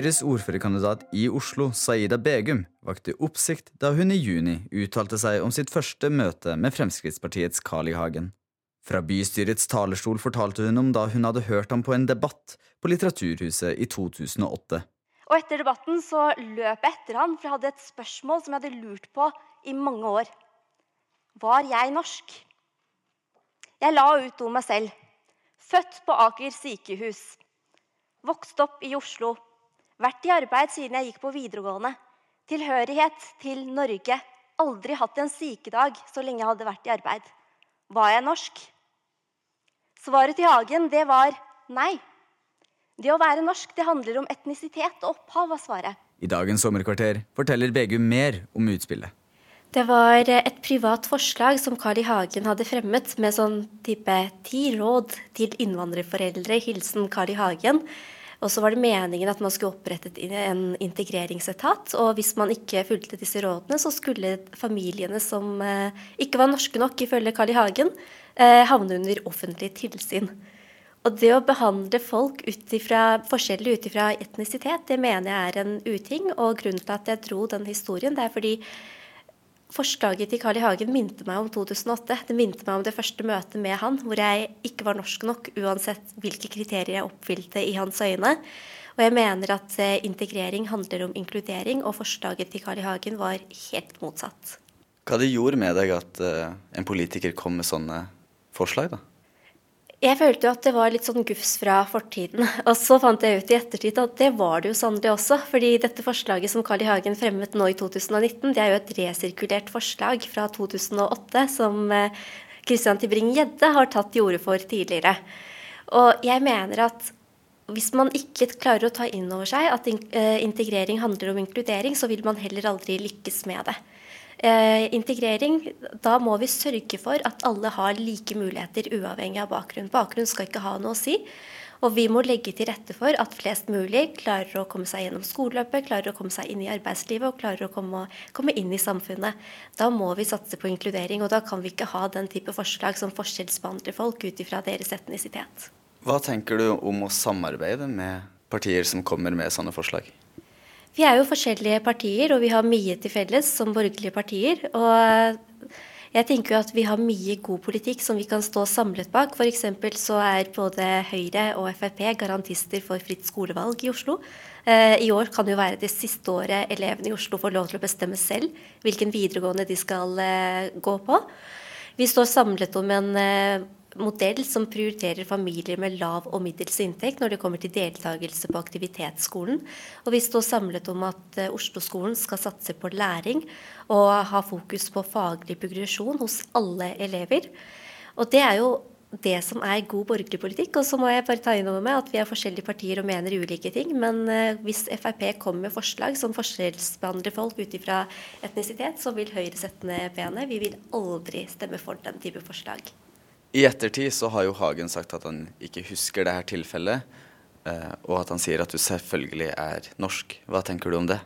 Høyres ordførerkandidat i Oslo, Saida Begum, vakte oppsikt da hun i juni uttalte seg om sitt første møte med Fremskrittspartiets Carl I. Hagen. Fra bystyrets talerstol fortalte hun om da hun hadde hørt ham på en debatt på Litteraturhuset i 2008. Og etter debatten så løp jeg etter han, for jeg hadde et spørsmål som jeg hadde lurt på i mange år. Var jeg norsk? Jeg la ut om meg selv. Født på Aker sykehus. Vokst opp i Oslo. Vært i arbeid siden jeg gikk på videregående. Tilhørighet til Norge. Aldri hatt en sykedag så lenge jeg hadde vært i arbeid. Var jeg norsk? Svaret til Hagen det var nei. Det å være norsk det handler om etnisitet og opphav, var svaret. I dagens sommerkvarter forteller Begum mer om utspillet. Det var et privat forslag som Carl I. Hagen hadde fremmet med sånn type ti råd til innvandrerforeldre, hilsen Carl I. Hagen. Og så var det meningen at man skulle opprette en integreringsetat. Og hvis man ikke fulgte disse rådene, så skulle familiene som eh, ikke var norske nok, ifølge Carl I. Hagen, eh, havne under offentlig tilsyn. Og det å behandle folk forskjellig ut ifra etnisitet, det mener jeg er en uting. Og grunnen til at jeg dro den historien, det er fordi Forslaget til Carl I. Hagen minte meg om 2008. Det minte meg om det første møtet med han, hvor jeg ikke var norsk nok uansett hvilke kriterier jeg oppfylte i hans øyne. Og jeg mener at eh, integrering handler om inkludering, og forslaget til Carl I. Hagen var helt motsatt. Hva det gjorde med deg at uh, en politiker kom med sånne forslag, da? Jeg følte jo at det var litt sånn gufs fra fortiden. Og så fant jeg ut i ettertid at det var det jo sannelig også. fordi dette forslaget som Carl I. Hagen fremmet nå i 2019, det er jo et resirkulert forslag fra 2008 som eh, Christian Tybring-Gjedde har tatt til orde for tidligere. Og jeg mener at hvis man ikke klarer å ta inn over seg at eh, integrering handler om inkludering, så vil man heller aldri lykkes med det. Eh, integrering, da må vi sørge for at alle har like muligheter uavhengig av bakgrunn. Bakgrunn skal ikke ha noe å si. Og vi må legge til rette for at flest mulig klarer å komme seg gjennom skoleløpet, klarer å komme seg inn i arbeidslivet og klarer å komme, komme, inn i samfunnet. Da må vi satse på inkludering, og da kan vi ikke ha den type forslag som forskjellsbehandler folk ut ifra deres etnisitet. Hva tenker du om å samarbeide med partier som kommer med sånne forslag? Vi er jo forskjellige partier, og vi har mye til felles som borgerlige partier. Og jeg tenker jo at vi har mye god politikk som vi kan stå samlet bak. F.eks. så er både Høyre og Frp garantister for fritt skolevalg i Oslo. Eh, I år kan jo være det siste året elevene i Oslo får lov til å bestemme selv hvilken videregående de skal eh, gå på. Vi står samlet om en eh, modell som prioriterer familier med lav og middels inntekt når det kommer til deltakelse på aktivitetsskolen. Og vi står samlet om at uh, Oslo-skolen skal satse på læring og ha fokus på faglig progresjon hos alle elever. Og det er jo det som er god borgerlig politikk. Og så må jeg bare ta inn over meg at vi er forskjellige partier og mener ulike ting. Men uh, hvis Frp kommer med forslag som forskjellsbehandler folk ut ifra etnisitet, så vil Høyre sette ned benet. Vi vil aldri stemme for den type forslag. I ettertid så har jo Hagen sagt at han ikke husker det her tilfellet, eh, og at han sier at du selvfølgelig er norsk. Hva tenker du om det?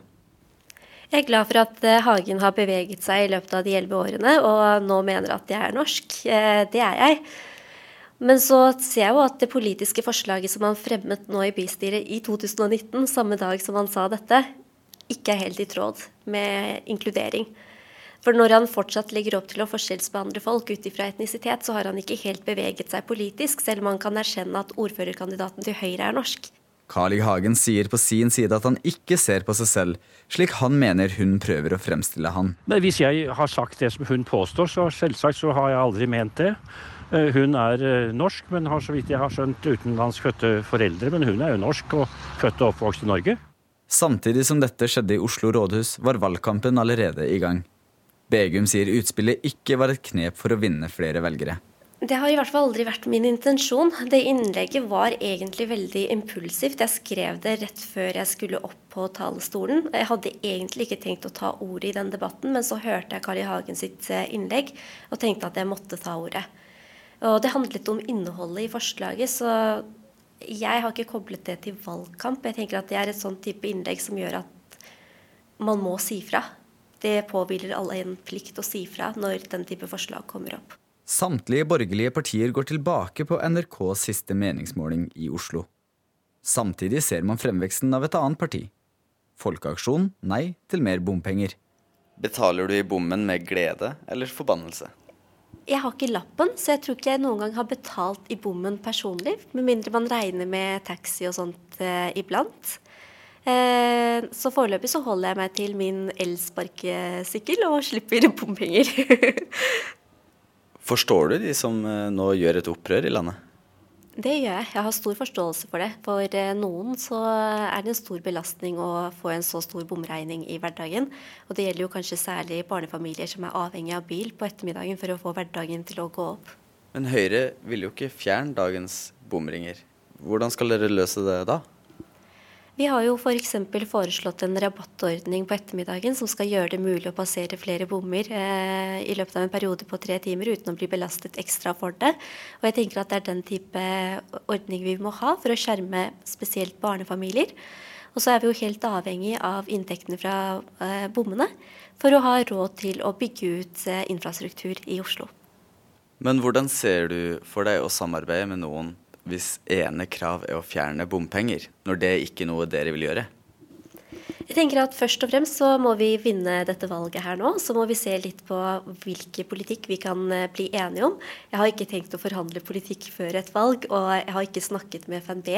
Jeg er glad for at eh, Hagen har beveget seg i løpet av de elleve årene, og nå mener at jeg er norsk. Eh, det er jeg. Men så ser jeg jo at det politiske forslaget som han fremmet nå i bystyret i 2019, samme dag som han sa dette, ikke er helt i tråd med inkludering. For når han fortsatt legger opp til å forskjellsbehandle folk ut ifra etnisitet, så har han ikke helt beveget seg politisk, selv om han kan erkjenne at ordførerkandidaten til Høyre er norsk. Carl I. Hagen sier på sin side at han ikke ser på seg selv, slik han mener hun prøver å fremstille han. Men hvis jeg har sagt det som hun påstår, så selvsagt så har jeg aldri ment det. Eh, hun er eh, norsk, men har så vidt jeg har skjønt utenlandsfødte foreldre. Men hun er jo norsk og født og oppvokst i Norge. Samtidig som dette skjedde i Oslo rådhus, var valgkampen allerede i gang. Begum sier utspillet ikke var et knep for å vinne flere velgere. Det har i hvert fall aldri vært min intensjon. Det innlegget var egentlig veldig impulsivt. Jeg skrev det rett før jeg skulle opp på talerstolen. Jeg hadde egentlig ikke tenkt å ta ordet i den debatten, men så hørte jeg Carl I. Hagen sitt eh, innlegg og tenkte at jeg måtte ta ordet. Og det handlet om innholdet i forslaget, så jeg har ikke koblet det til valgkamp. Jeg tenker at det er et sånn type innlegg som gjør at man må si fra det påhviler alle en plikt å si fra når den type forslag kommer opp. Samtlige borgerlige partier går tilbake på NRKs siste meningsmåling i Oslo. Samtidig ser man fremveksten av et annet parti. Folkeaksjon nei til mer bompenger. Betaler du i bommen med glede eller forbannelse? Jeg har ikke lappen, så jeg tror ikke jeg noen gang har betalt i bommen personlig. Med mindre man regner med taxi og sånt eh, iblant. Eh, så foreløpig så holder jeg meg til min elsparkesykkel og slipper bompenger. Forstår du de som eh, nå gjør et opprør i landet? Det gjør jeg. Jeg har stor forståelse for det. For eh, noen så er det en stor belastning å få en så stor bomregning i hverdagen. Og det gjelder jo kanskje særlig barnefamilier som er avhengig av bil på ettermiddagen for å få hverdagen til å gå opp. Men Høyre vil jo ikke fjerne dagens bomringer. Hvordan skal dere løse det da? Vi har jo f.eks. For foreslått en rabattordning på ettermiddagen som skal gjøre det mulig å passere flere bommer eh, i løpet av en periode på tre timer uten å bli belastet ekstra for det. Og jeg tenker at det er den type ordning vi må ha for å skjerme spesielt barnefamilier. Og så er vi jo helt avhengig av inntektene fra eh, bommene for å ha råd til å bygge ut eh, infrastruktur i Oslo. Men hvordan ser du for deg å samarbeide med noen hvis ene krav er å fjerne bompenger, når det er ikke er noe dere vil gjøre? Jeg tenker at Først og fremst så må vi vinne dette valget her nå. Så må vi se litt på hvilken politikk vi kan eh, bli enige om. Jeg har ikke tenkt å forhandle politikk før et valg, og jeg har ikke snakket med FNB.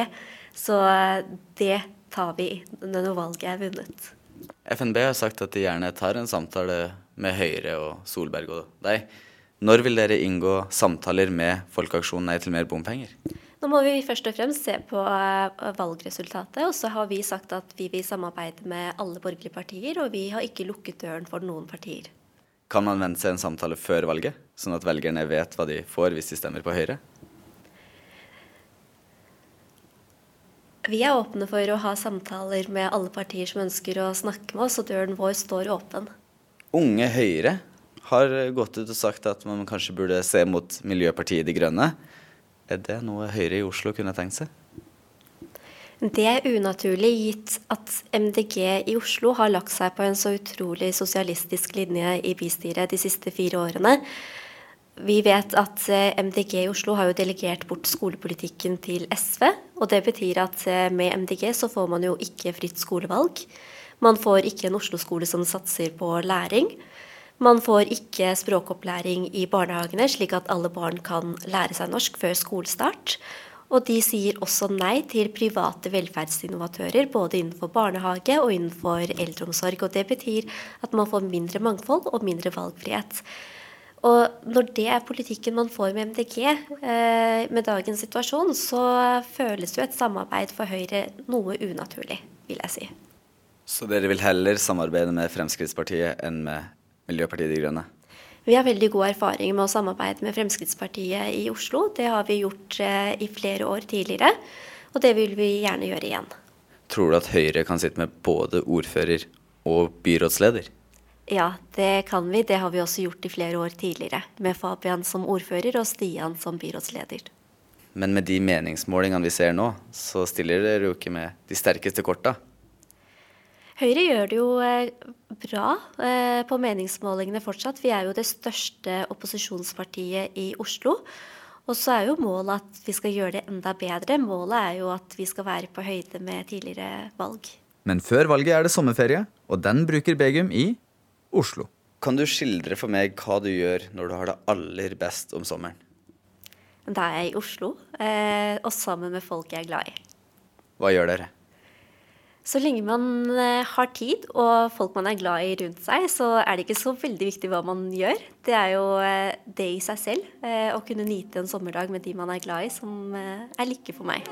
Så eh, det tar vi når valget er vunnet. FNB har sagt at de gjerne tar en samtale med Høyre og Solberg og deg. Når vil dere inngå samtaler med Folkeaksjonen Nei til mer bompenger? Nå må vi først og fremst se på eh, valgresultatet. Og så har vi sagt at vi vil samarbeide med alle borgerlige partier, og vi har ikke lukket døren for noen partier. Kan man vente seg en samtale før valget, sånn at velgerne vet hva de får hvis de stemmer på Høyre? Vi er åpne for å ha samtaler med alle partier som ønsker å snakke med oss, og døren vår står åpen. Unge Høyre har gått ut og sagt at man kanskje burde se mot Miljøpartiet De Grønne. Er det noe Høyre i Oslo kunne tenkt seg? Det er unaturlig gitt at MDG i Oslo har lagt seg på en så utrolig sosialistisk linje i bystyret de siste fire årene. Vi vet at eh, MDG i Oslo har jo delegert bort skolepolitikken til SV. Og det betyr at eh, med MDG så får man jo ikke fritt skolevalg. Man får ikke en Oslo-skole som satser på læring. Man får ikke språkopplæring i barnehagene, slik at alle barn kan lære seg norsk før skolestart. Og de sier også nei til private velferdsinnovatører, både innenfor barnehage og innenfor eldreomsorg. Og det betyr at man får mindre mangfold og mindre valgfrihet. Og når det er politikken man får med MDG eh, med dagens situasjon, så føles jo et samarbeid for Høyre noe unaturlig, vil jeg si. Så dere vil heller samarbeide med Fremskrittspartiet enn med Miljøpartiet De Grønne? Vi har veldig god erfaring med å samarbeide med Fremskrittspartiet i Oslo. Det har vi gjort eh, i flere år tidligere, og det vil vi gjerne gjøre igjen. Tror du at Høyre kan sitte med både ordfører og byrådsleder? Ja, det kan vi. Det har vi også gjort i flere år tidligere. Med Fabian som ordfører og Stian som byrådsleder. Men med de meningsmålingene vi ser nå, så stiller dere jo ikke med de sterkeste korta. Høyre gjør det jo eh, bra eh, på meningsmålingene fortsatt. Vi er jo det største opposisjonspartiet i Oslo. Og så er jo målet at vi skal gjøre det enda bedre. Målet er jo at vi skal være på høyde med tidligere valg. Men før valget er det sommerferie, og den bruker Begum i Oslo. Kan du skildre for meg hva du gjør når du har det aller best om sommeren? Da er jeg i Oslo, eh, og sammen med folk jeg er glad i. Hva gjør dere? Så lenge man eh, har tid og folk man er glad i rundt seg, så er det ikke så veldig viktig hva man gjør. Det er jo eh, det i seg selv, eh, å kunne nyte en sommerdag med de man er glad i, som er lykke for meg.